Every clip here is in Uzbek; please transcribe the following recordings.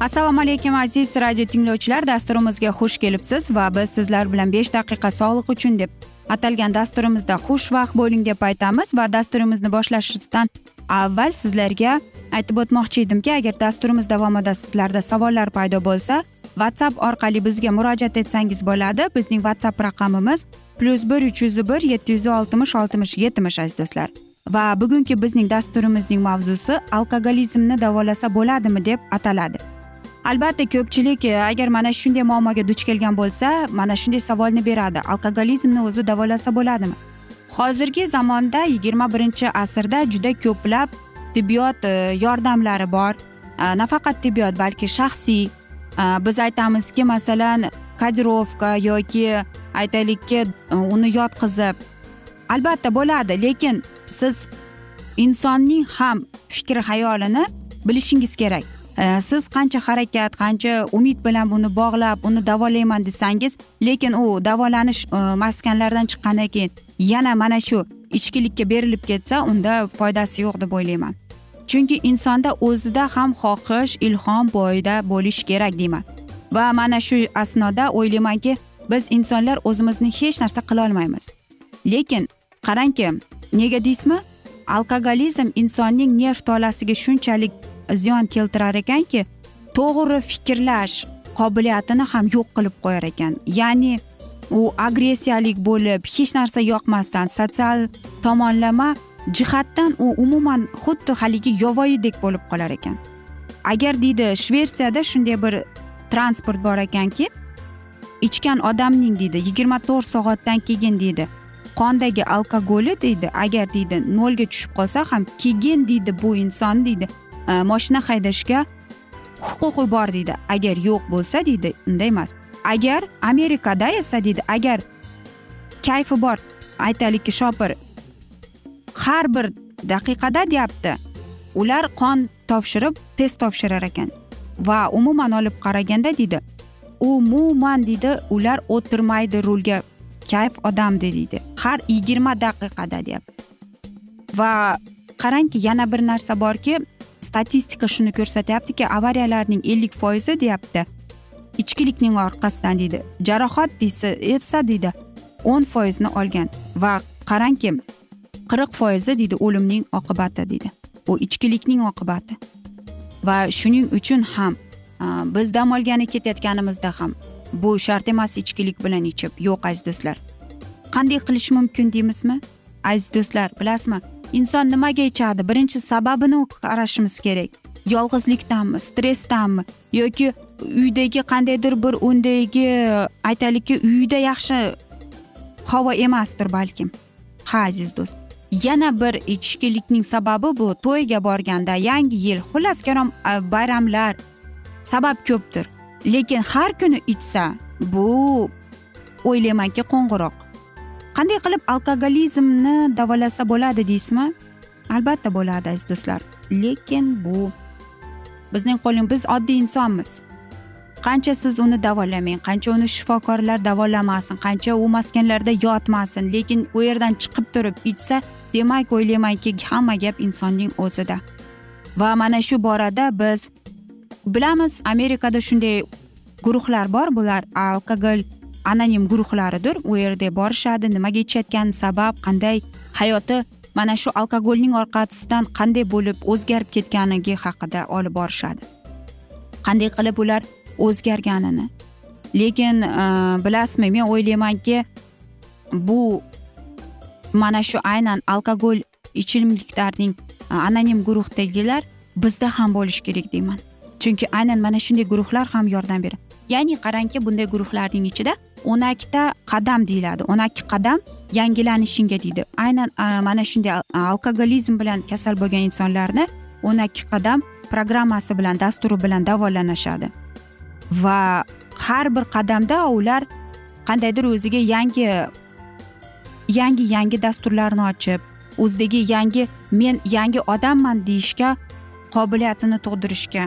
assalomu alaykum aziz radio tinglovchilar. Dasturimizga xush kelibsiz va biz sizlar bilan besh daqiqa sog'liq uchun deb atalgan dasturimizda xushvaqt bo'ling deb aytamiz va dasturimizni boshlashdan avval sizlarga aytib o'tmoqchi edimki agar dasturimiz davomida sizlarda savollar paydo bo'lsa whatsapp orqali bizga murojaat etsangiz bo'ladi. Bizning whatsapp raqamimiz plyus bir uch yuz bir yetti yuz oltmish oltmish yetmish aziz do'stlar. Va bugungi bizning dasturimizning mavzusi alkogolizmni davolasa bo'ladimi deb ataladi. Albatta ko'pchilik e, agar mana shunday muammoga duch kelgan bo'lsa mana shunday savolni beradi. Alkogolizmni o'zi davolasa bo'ladimi? Hozirgi zamonda yigirma birinchi asrda juda ko'plab tibbiyot e, yordamlari bor. E, nafaqat tibbiyot balki shaxsiy. Biz aytamizki masalan kodirovka yoki aytaylikki uni yotqizib. Albatta bo'ladi lekin siz insonning ham fikr hayolini bilishingiz kerak. Э, siz qancha harakat qancha umid bilan buni bog'lab uni davolayman desangiz lekin u davolanish e, maskanlaridan chiqqandan keyin yana mana shu ichkilikka berilib ketsa unda foydasi yo'q deb o'ylayman. Chunki insonda o'zida ham xohish ilhom boyida bo'lishi kerak deyman. Va mana shu asnoda o'ylaymanki biz insonlar o'zimizni hech narsa qilolmaymiz lekin qarangki nega deysizmi? Alkogolizm insonning nerv tolasiga shunchalik ziyon keltirar ekanki to'g'ri fikrlash qobiliyatini ham yo'q qilib qo'yar ekan. Ya'ni u agressiyalik bo'lib hech narsa yoqmasdan sotsial tomonlama jihatdan u umuman xuddi haligi yovvoyidek bo'lib qolar ekan. Agar deydi shvetsiyada shunday bir transport bor ekanki ichgan odamning deydi yigirma to'rt soatdan keyin deydi qondagi alkogoli deydi agar deydi nolga tushib qolsa ham keyin deydi bu inson deydi moshina haydashga huquqi bor deydi agar yo'q bo'lsa deydi unday emas agar amerikada esa deydi agar kayfi bor aytaylikki shopir har bir daqiqada deyapti ular qon topshirib test topshirar ekan va umuman olib qaraganda deydi umuman deydi ular o'tirmaydi rulga kayf odam deydi har yigirma daqiqada deyapti va qarangki yana bir narsa borki statistika shuni ko'rsatyaptiki avariyalarning ellik foizi deyapti. Ichkilikning orqasidan deydi. Jarohat desa esa deydi o'n foizni olgan va qarangki qirq foizi deydi o'limning oqibati deydi. Bu ichkilikning oqibati. Va shuning uchun ham biz dam olgani ketayotganimizda ham bu shart emas ichkilik bilan ichib. Yo'q aziz do'stlar. Qanday qilish mumkin deymizmi? Aziz do'stlar bilasizmi? Inson nimaga ichadi birinchi sababini qarashimiz kerak. Yolg'izlikdanmi stressdanmi? Yoki uydagi qandaydir bir undagi aytaylikki uyda yaxshi havo emasdir balkim. Ha aziz do'st yana bir ichkilikning sababi bu. To'yga borganda yangi yil xullas kalom e, bayramlar sabab ko'pdir. Lekin har kuni ichsa bu o'ylaymanki qo'ng'iroq. Qanday qilib alkogolizmni davolasa bo'ladi deysizmi? Albatta bo'ladi aziz do'stlar. Lekin bu bizning qo'limiz biz oddiy insonmiz. Qancha siz uni davolamang qancha uni shifokorlar davolamasin qancha u maskanlarda yotmasin lekin u yerdan chiqib turib ichsa demak o'ylaymanki hamma gap insonning o'zida. Va mana shu borada biz bilamiz amerikada shunday guruhlar bor bular alkogol anonim guruhlaridir. U yerda borishadi nimaga ichayotgani sabab qanday hayoti mana shu alkogolning orqasidan qanday bo'lib o'zgarib ketganligi haqida olib borishadi. Qanday qilib ular o'zgarganini. Lekin e, bilasizmi men o'ylaymanki bu mana shu aynan alkogol ichimliklarning e, anonim guruhdagilar bizda ham bo'lishi kerak deyman. Chunki aynan mana shunday guruhlar ham yordam beradi. Ya'ni qarangki bunday guruhlarning ichida o'n ikkita qadam deyiladi. o'n ikki qadam yangilanishingga deydi. Aynan mana shunday alkogolizm bilan kasal bo'lgan insonlarni o'n ikki qadam programmasi bilan dasturi bilan davolanishadi. Va har bir qadamda ular qandaydir o'ziga yangi yangi yangi dasturlarni ochib o'zidagi yangi men yangi odamman deyishga qobiliyatini tug'dirishga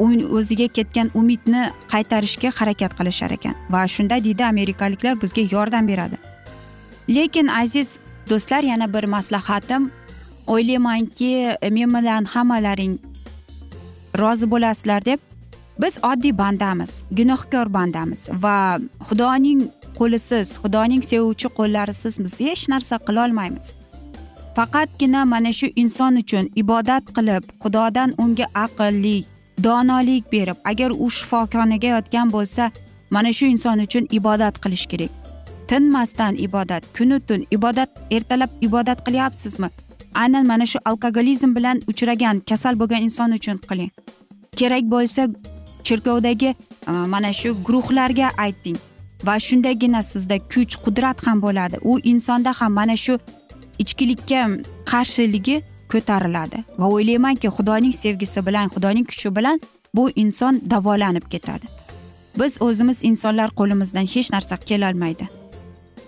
o'ziga ketgan umidni qaytarishga harakat qilishar ekan. Va shunda deydi amerikaliklar bizga yordam beradi. Lekin aziz do'stlar yana bir maslahatim. O'ylaymanki men bilan hammalaring rozi bo'lasizlar deb biz oddiy bandamiz gunohkor bandamiz. Va xudoning qo'lisiz xudoning sevuvchi qo'llarisiz biz hech narsa qilolmaymiz faqatgina mana shu inson uchun ibodat qilib xudodan unga aqlli donolik berib agar u shifoxonaga yotgan bo'lsa mana shu inson uchun ibodat qilish kerak. Tinmasdan ibodat kunu tun ibodat ertalab ibodat qilyapsizmi? Aynan mana shu alkogolizm bilan uchragan kasal bo'lgan inson uchun qiling. Kerak bo'lsa cherkovdagi e, mana shu guruhlarga ayting. Va shundagina sizda kuch qudrat ham bo'ladi. U insonda ham mana shu ichkilikka qarshiligi ko'tariladi. Va o'ylaymanki xudoning sevgisi bilan xudoning kuchi bilan bu inson davolanib ketadi. Biz o'zimiz insonlar qo'limizdan hech narsa kelolmaydi.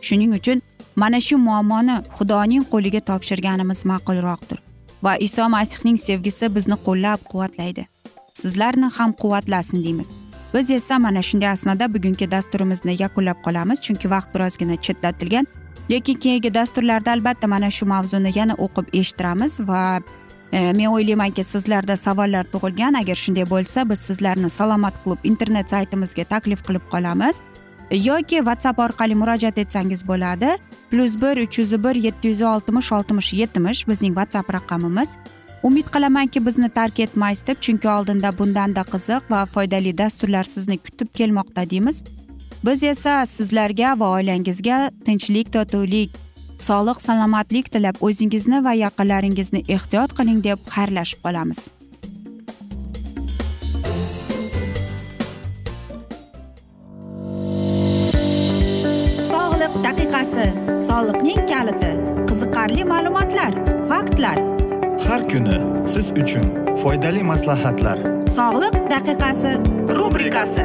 Shuning uchun mana shu muammoni xudoning qo'liga topshirganimiz ma'qulroqdir. Va iso masihning sevgisi bizni qo'llab quvvatlaydi sizlarni ham quvvatlasin deymiz. Biz esa mana shunday asnoda bugungi dasturimizni yakunlab qolamiz chunki vaqt birozgina chetlatilgan lekin keyingi dasturlarda albatta mana shu mavzuni yana o'qib eshittiramiz va e, men o'ylaymanki sizlarda savollar tug'ilgan. Agar shunday bo'lsa biz sizlarni salomat klub internet saytimizga taklif qilib qolamiz. E, yoki whatsapp orqali murojaat etsangiz bo'ladi. Plyus bir uch yuz bir yetti yuz oltmish oltmish yetmish bizning whatsapp raqamimiz. Umid qilamanki bizni tark etmaysiz deb chunki oldinda bundanda qiziq va foydali dasturlar sizni kutib kelmoqda deymiz. Biz esa sizlarga va oilangizga tinchlik totuvlik sog'lik salomatlik tilab o'zingizni va yaqinlaringizni ehtiyot qiling deb xayrlashib qolamiz. Daqiqasi soliqning kaliti qiziqarli ma'lumotlar faktlar. Har kuni siz uchun foydali maslahatlar. Sog'liq daqiqasi rubrikasi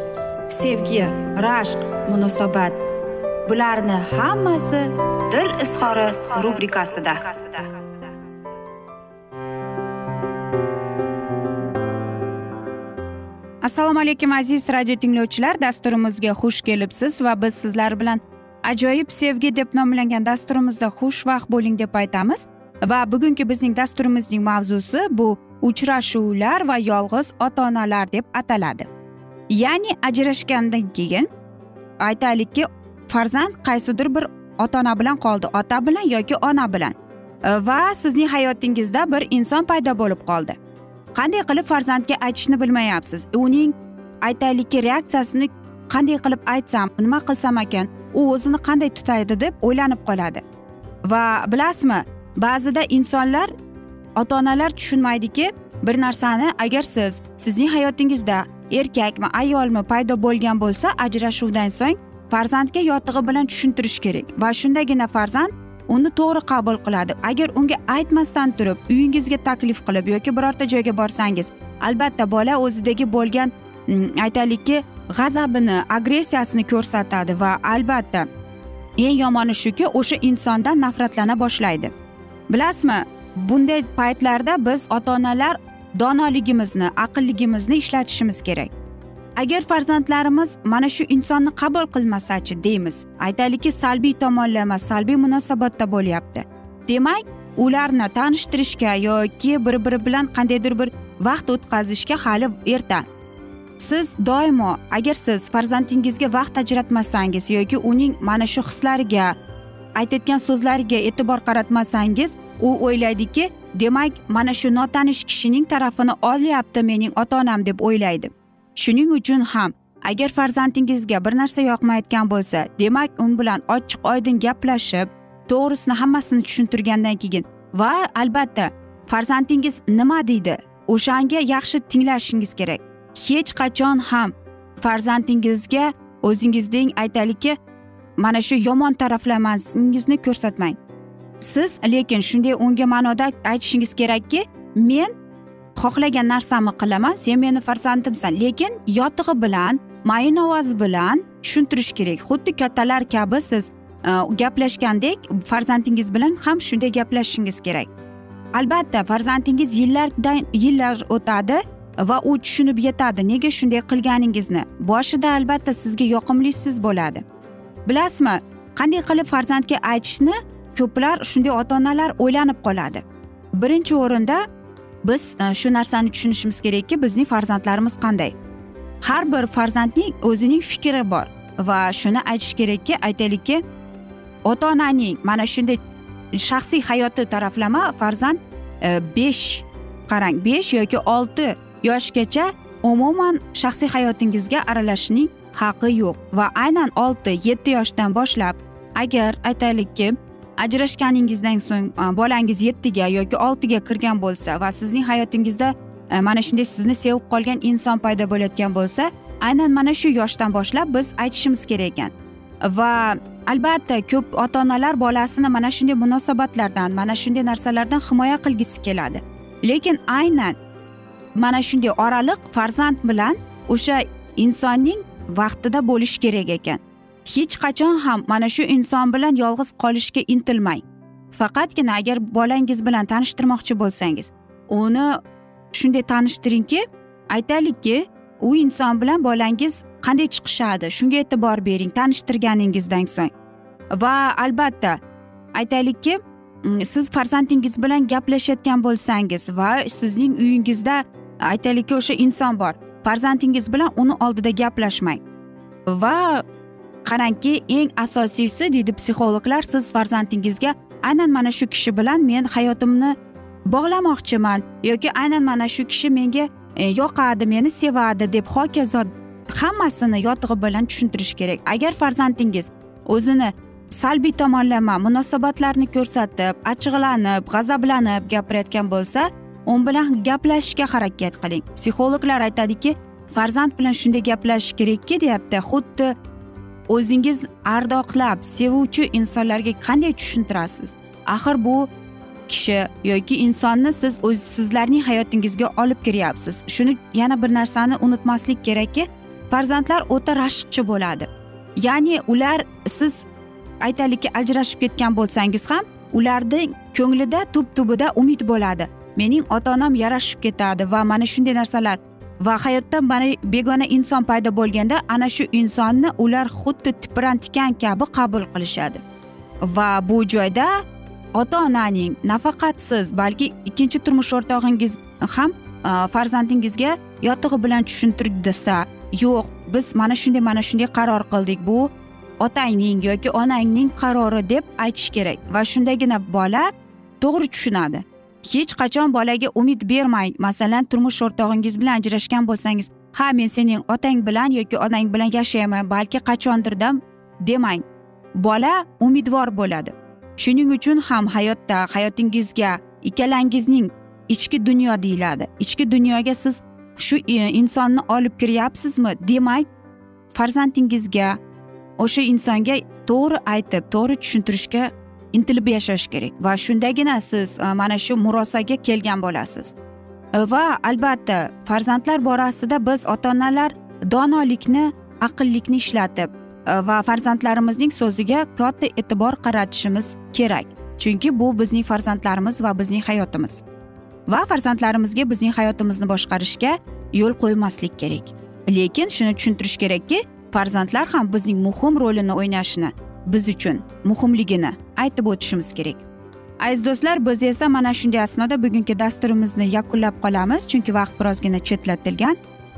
sevgi rashq munosabat. Bularni hammasi dil izhori rubrikasida. Assalomu alaykum aziz radio tinglovchilar. Dasturimizga xush kelibsiz va biz sizlar bilan ajoyib sevgi deb nomlangan dasturimizda xushvaqt bo'ling deb aytamiz. Va bugungi bizning dasturimizning mavzusi bu uchrashuvlar va yolg'iz ota onalar deb ataladi. Ya'ni ajrashgandan keyin aytaylikki farzand qaysidir bir ota ona bilan qoldi. Ota bilan yoki ona bilan. E, va sizning hayotingizda bir inson paydo bo'lib qoldi. Qanday qilib farzandga aytishni bilmayapsiz? Uning aytaylikki reaksiyasini qanday qilib aytsam nima qilsam ekan u o'zini qanday tutaydi deb o'ylanib qoladi. Va bilasizmi ba'zida insonlar ota onalar tushunmaydiki bir narsani agar siz sizning hayotingizda erkakmi ayolmi paydo bo'lgan bo'lsa ajrashuvdan so'ng farzandga yotig'i bilan tushuntirish kerak. Va shundagina farzand uni to'g'ri qabul qiladi. Agar unga aytmasdan turib uyingizga taklif qilib yoki birorta joyga borsangiz albatta bola o'zidagi bo'lgan mm, aytaylikki g'azabini agressiyasini ko'rsatadi va albatta eng yomoni shuki o'sha insondan nafratlana boshlaydi. Bilasizmi bunday paytlarda biz ota onalar donoligimizni aqlligimizni ishlatishimiz kerak. Agar farzandlarimiz mana shu insonni qabul qilmasachi deymiz aytaylikki salbiy tomonlama salbiy munosabatda bo'lyapti. Demak ularni tanishtirishga yoki bir biri bilan qandaydir bir vaqt o'tkazishga hali erta. Siz doimo agar siz farzandingizga vaqt ajratmasangiz yoki uning mana shu hislariga aytayotgan so'zlariga e'tibor qaratmasangiz u o'ylaydiki demak mana shu notanish kishining tarafini olyapti mening ota onam deb o'ylaydi. Shuning uchun ham agar farzandingizga bir narsa yoqmayotgan bo'lsa demak u bilan ochiq oydin gaplashib to'g'risini hammasini tushuntirgandan keyin va albatta farzandingiz nima deydi? O'shanga yaxshi tinglashingiz kerak. Hech qachon ham farzandingizga o'zingizning aytaylikki mana shu yomon taraflamasingizni ko'rsatmang. Siz lekin shunday unga ma'noda aytishingiz kerakki men xohlagan narsamni qilaman sen meni farzandimsan lekin yotig'i bilan mayin ovoz bilan tushuntirish kerak. Xuddi kattalar kabi siz e, gaplashgandek farzandingiz bilan ham shunday gaplashishingiz kerak. Albatta farzandingiz yillardan yillar o'tadi va u tushunib yetadi nega shunday qilganingizni. Boshida albatta sizga yoqimlisiz bo'ladi. Bilasizmi qanday qilib farzandga aytishni ko'plar shunday ota onalar o'ylanib qoladi. Birinchi o'rinda biz e, shu narsani tushunishimiz kerakki bizning farzandlarimiz qanday? Har bir farzandning o'zining fikri bor va shuni aytish kerakki aytaylikki ota onaning mana shunday shaxsiy hayoti taraflama farzand e, besh qarang besh yoki olti yoshgacha umuman shaxsiy hayotingizga aralashishning haqi yo'q va aynan olti yetti yoshdan boshlab agar aytaylikki ajrashganingizdan so'ng bolangiz yettiga yoki oltiga kirgan bo'lsa va sizning hayotingizda mana shunday sizni sevib qolgan inson paydo bo'layotgan bo'lsa aynan mana shu yoshdan boshlab biz aytishimiz kerak ekan. Va albatta ko'p ota onalar bolasini mana shunday munosabatlardan mana shunday narsalardan himoya qilgisi keladi. Lekin aynan mana shunday oraliq farzand bilan o'sha insonning vaqtida bo'lishi kerak ekan. Hech qachon ham mana shu inson bilan yolg'iz qolishga intilmang. Faqatgina agar bolangiz bilan tanishtirmoqchi bo'lsangiz uni shunday tanishtiringki aytaylikki u inson bilan bolangiz qanday chiqishadi shunga e'tibor bering tanishtirganingizdan so'ng. Va albatta aytaylikki mm, siz farzandingiz bilan gaplashayotgan bo'lsangiz va sizning uyingizda aytaylikki o'sha inson bor farzandingiz bilan uni oldida gaplashmang. Va qarangki eng asosiysi deydi psixologlar siz farzandingizga aynan mana shu kishi bilan men hayotimni bog'lamoqchiman yoki aynan mana shu kishi menga e, yoqadi meni sevadi deb hokazo hammasini yotig'i bilan tushuntirish kerak. Agar farzandingiz o'zini salbiy tomonlama munosabatlarni ko'rsatib achchiqlanib g'azablanib gapirayotgan bo'lsa u bilan gaplashishga harakat qiling. Psixologlar aytadiki farzand bilan shunday gaplashish kerakki deyapti. Xuddi o'zingiz ardoqlab sevuvchi insonlarga qanday tushuntirasiz? Axir bu kishi yoki insonni siz o'z sizlarning hayotingizga olib kiryapsiz shuni yana bir narsani unutmaslik kerakki farzandlar o'ta rashqchi bo'ladi. Ya'ni ular siz aytaylikki ajrashib ketgan bo'lsangiz ham ularni ko'nglida tub tubida umid bo'ladi. Mening ota onam yarashib ketadi va mana shunday narsalar va hayotda mana begona inson paydo bo'lganda ana shu insonni ular xuddi tiprantikan kabi qabul qilishadi. Va bu joyda ota onaning nafaqat siz balki ikkinchi turmush o'rtog'ingiz ham e, farzandingizga yotig'i bilan tushuntirib desa yo'q biz mana shunday mana shunday qaror qildik bu otangning yoki onangning qarori deb aytish kerak. Va shundagina bola to'g'ri tushunadi. Hech qachon bolaga umid bermang masalan turmush o'rtog'ingiz bilan ajrashgan bo'lsangiz ha men sening otang bilan yoki onang bilan yashayman balki qachondirda demang. Bola umidvor bo'ladi. Shuning uchun ham hayotda hayotingizga ikkalangizning ichki dunyo deyiladi. Ichki dunyoga siz shu e, insonni olib kiryapsizmi demak farzandingizga o'sha insonga to'g'ri aytib to'g'ri tushuntirishga intilib yashash kerak. Va shundagina siz e, mana shu murosaga kelgan bo'lasiz. E, va albatta farzandlar borasida biz ota onalar donolikni aqllikni ishlatib e, va farzandlarimizning so'ziga katta e'tibor qaratishimiz kerak. Chunki bu bizning farzandlarimiz va bizning hayotimiz. Va farzandlarimizga bizning hayotimizni boshqarishga yo'l qo'ymaslik kerak. Lekin shuni tushuntirish kerakki farzandlar ham bizning muhim rolini o'ynashini biz uchun muhimligini aytib o'tishimiz kerak. Aziz do'stlar biz esa mana shunday asnoda bugungi dasturimizni yakunlab qolamiz chunki vaqt birozgina chetlatilgan.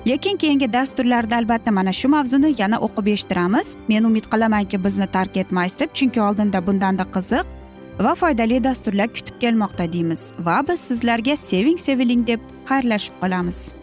Lekin keyingi dasturlarda albatta mana shu mavzuni yana o'qib eshittiramiz. Men umid qilamanki bizni tark etmaysiz deb chunki oldinda bundanda qiziq va foydali dasturlar kutib kelmoqda deymiz va biz sizlarga seving seviling deb xayrlashib qolamiz.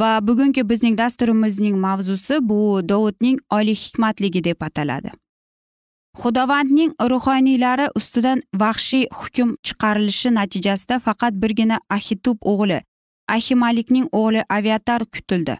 Va bugungi bizning dasturimizning mavzusi bu dovudning oliy hikmatligi deb ataladi. Xudovandning ruhoniylari ustidan vahshiy hukm chiqarilishi natijasida faqat birgina ahitub o'g'li ahimalikning o'g'li aviatar kutildi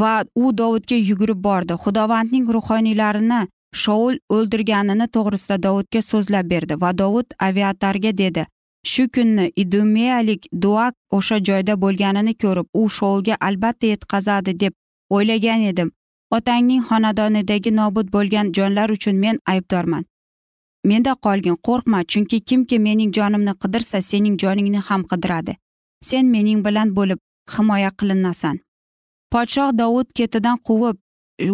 va u dovudga yugurib bordi. Xudovandning ruhoniylarini shoul o'ldirganini to'g'risida dovudga so'zlab berdi va dovud aviatarga dedi shu kunni idumeyalik duak o'sha joyda bo'lganini ko'rib u shoulga albatta yetkazadi deb o'ylagan edim. Otangning xonadonidagi nobud bo'lgan jonlar uchun men aybdorman. Menda qolgin qo'rqma chunki kimki mening jonimni qidirsa sening joningni ham qidiradi. Sen mening bilan bo'lib himoya qilinasan podshoh dovud ketidan quvib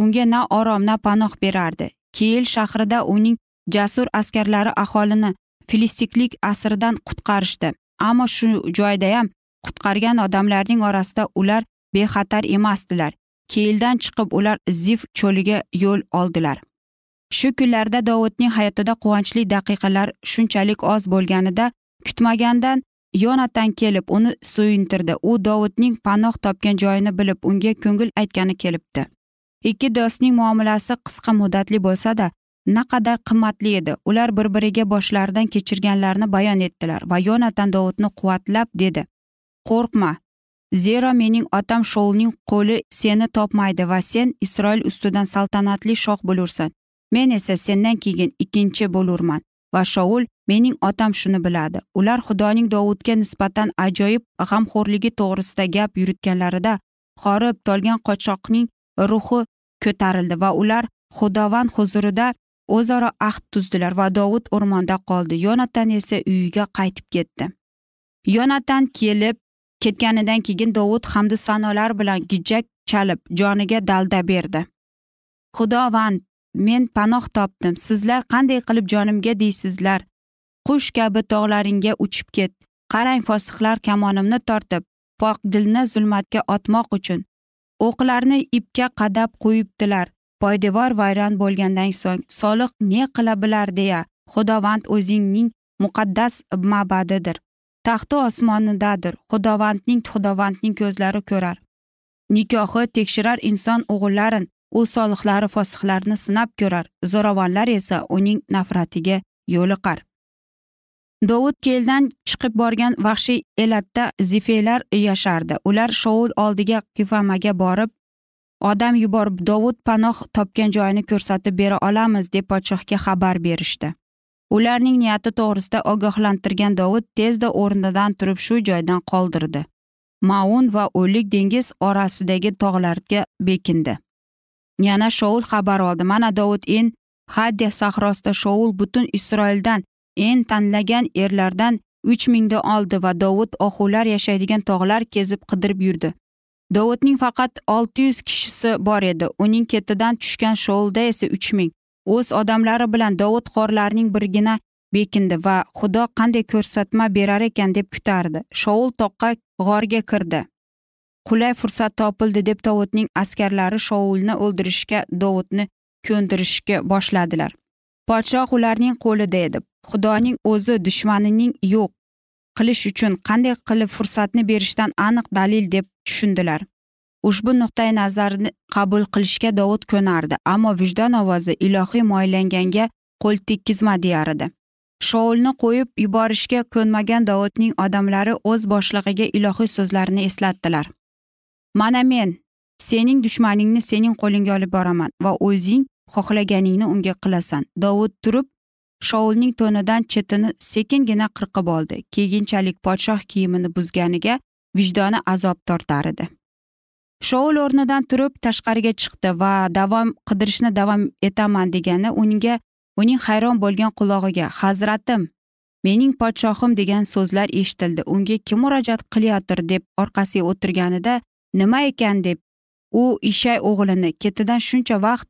unga na orom na panoh berardi. Kiyil shahrida uning jasur askarlari aholini filistiklik asridan qutqarishdi. Ammo shu joydayam qutqargan odamlarning orasida ular bexatar emasdilar. Keyildan chiqib ular zif cho'liga yo'l oldilar. Shu kunlarda dovudning hayotida quvonchli daqiqalar shunchalik oz bo'lganida kutmagandan yonatan kelib uni suyuntirdi u dovudning panoh topgan joyini bilib unga ko'ngil aytgani kelibdi. Ikki do'stning muomalasi qisqa muddatli bo'lsada naqadar qimmatli edi. Ular bir biriga boshlaridan kechirganlarini bayon etdilar va yonatan dovudni quvvatlab dedi. Qo'rqma. Zero mening otam shoulning qo'li seni topmaydi va sen isroil ustidan saltanatli shoh bo'lursan. Men esa sendan keyin ikkinchi bo'lurman va shoul mening otam shuni biladi. Ular xudoning dovudga nisbatan ajoyib g'amxo'rligi to'g'risida gap yuritganlarida horib tolgan qochoqning ruhi ko'tarildi va ular xudovand huzurida o'zaro ahd tuzdilar va dovud o'rmonda qoldi. Yonatan esa uyiga qaytib ketdi. Yonatan kelib ketganidan keyin dovud hamdu sanolar bilan gijak chalib joniga dalda berdi. Xudovand men panoh topdim. Sizlar qanday qilib jonimga deysizlar? Qush kabi tog'laringga uchib ket. Qarang fosiqlar kamonimni tortib pok dilni zulmatga otmoq uchun. O'qlarni ipga qadab qo'yibdilar. Poydevor vayron bo'lgandan so'ng soliq ne qila bilar deya xudovand o'zingning muqaddas ma'badidir. Taxti osmonidadir xudovandning xudovandning ko'zlari ko'rar. Nikohi tekshirar inson o'g'illarin u solihlari fosihlarni sinab ko'rar zo'ravonlar esa uning nafratiga yo'liqar. Dovud keldan chiqib borgan vahshiy elatda zifeylar yashardi. Ular shoul oldiga kifamaga borib odam yuborib dovud panoh topgan joyini ko'rsatib bera olamiz deb podshohga xabar berishdi. Ularning niyati to'g'risida ogohlantirgan dovud tezda o'rnidan turib shu joydan qoldirdi. Maun va o'lik dengiz orasidagi tog'larga bekindi. Yana shoul xabar oldi. Mana dovud in hadya sahrosida shoul butun isroildan en tanlagan erlardan uch mingni oldi va dovud ohular yashaydigan tog'lar kezib qidirib yurdi. Dovudning faqat olti yuz kishisi bor edi. Uning ketidan tushgan shoulda esa uch ming. O'z odamlari bilan dovud qorlarning birgina bekindi va xudo qanday ko'rsatma berar ekan deb kutardi. Shoul toqqa g'orga kirdi. Qulay fursat topildi deb dovudning askarlari shoulni o'ldirishga dovudni ko'ndirishga boshladilar. Podshoh ularning qo'lida edi. Xudoning o'zi dushmanining yo'q. Qilish uchun qanday qilib fursatni berishdan aniq dalil deb tushundilar. Ushbu nuqtai nazarni qabul qilishga dovud ko'nardi ammo vijdon ovozi ilohiy moylanganga qo'l tekkizma deyardi shoulni qo'yib yuborishga ko'nmagan dovudning odamlari o'z boshlig'iga ilohiy so'zlarini eslatdilar. Mana men sening dushmaningni sening qo'lingga olib boraman va o'zing xohlaganingni unga qilasan. Dovud turib shoulning to'nidan chetini sekingina qirqib oldi. Keyinchalik podshoh kiyimini buzganiga vijdoni azob tortar edi. Shoul o'rnidan turib tashqariga chiqdi va davom qidirishni davom etaman degani unga uning hayron bo'lgan qulog'iga hazratim mening podshohim degan so'zlar eshitildi. Unga kim murojaat qilyotir deb orqasiga o'tirganida nima ekan? deb u ishay o'g'lini ketidan shuncha vaqt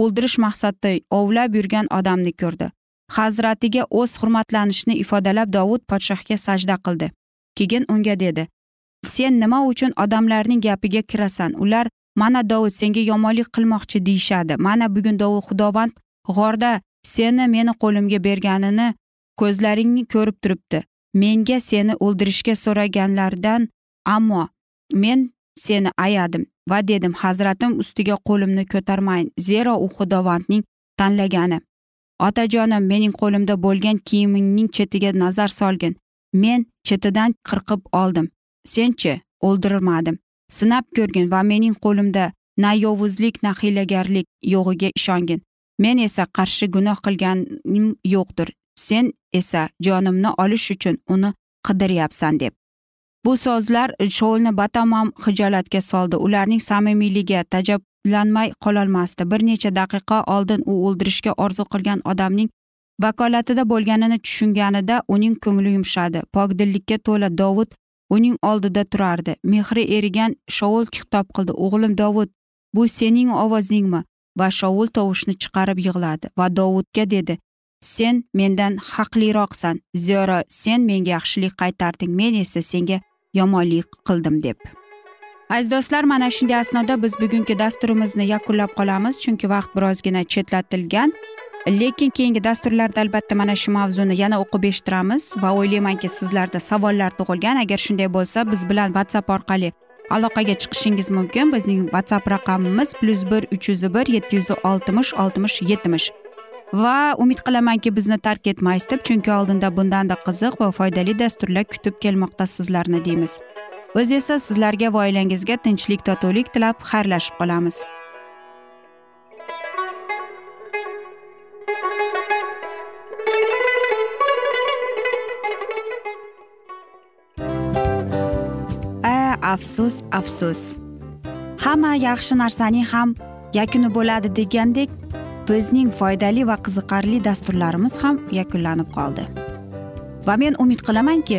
o'ldirish maqsadida ovlab yurgan odamni ko'rdi. Hazratiga o'z hurmatlanishini ifodalab dovud podshohga sajda qildi. Keyin unga dedi sen nima uchun odamlarning gapiga kirasan? Ular mana dovud senga yomonlik qilmoqchi deyishadi. Mana bugun dovud xudovand g'orda seni meni qo'limga berganini ko'zlaringni ko'rib turibdi. Menga seni o'ldirishga so'raganlardan ammo men seni ayadim va dedim hazratim ustiga qo'limni ko'tarmayin zero u xudovandning tanlagani. Otajonim mening qo'limda bo'lgan kiyimingning chetiga nazar solgin. Men chetidan qirqib oldim. Senchi o'ldirmadim. Sinab ko'rgin va mening qo'limda na yovuzlik na hiylagarlik yo'g'iga ishongin. Men esa qarshi gunoh qilganim yo'qdir. Sen esa jonimni olish uchun uni qidiryapsan deb. Bu so'zlar shoulni batamom hijolatga soldi. Ularning samimiyligi tajablanmay qololmasdi. Bir necha daqiqa oldin u o'ldirishga orzu qilgan odamning vakolatida bo'lganini tushunganida uning ko'ngli yumshadi. Pokdillikka to'la dovud uning oldida turardi. Mehri erigan shovul xitob qildi. O'g'lim dovud bu sening ovozingmi? Va shovul tovushni chiqarib yig'ladi. Va dovudga dedi sen mendan haqliroqsan. Zero sen menga yaxshilik qaytarding. Men esa senga yomonlik qildim deb. Aziz do'stlar mana shunday asnoda biz bugungi dasturimizni yakunlab qolamiz chunki vaqt birozgina chetlatilgan. Lekin keyingi dasturlarda albatta mana shu mavzuni yana o'qib eshittiramiz va o'ylaymanki sizlarda savollar tug'ilgan. Agar shunday bo'lsa biz bilan whatsapp orqali aloqaga chiqishingiz mumkin. Bizning whatsapp raqamimiz plyus bir uch yuz bir yetti yuz oltmish oltmish yetmish. Va umid qilamanki bizni tark etmaysiz deb chunki oldinda bundanda qiziq va foydali dasturlar kutib kelmoqda sizlarni deymiz. Biz esa sizlarga va oilangizga tinchlik totuvlik tilab xayrlashib qolamiz. Afsus afsus. Hamma yaxshi narsaning ham yakuni bo'ladi degandek bizning foydali va qiziqarli dasturlarimiz ham yakunlanib qoldi. Va men umid qilamanki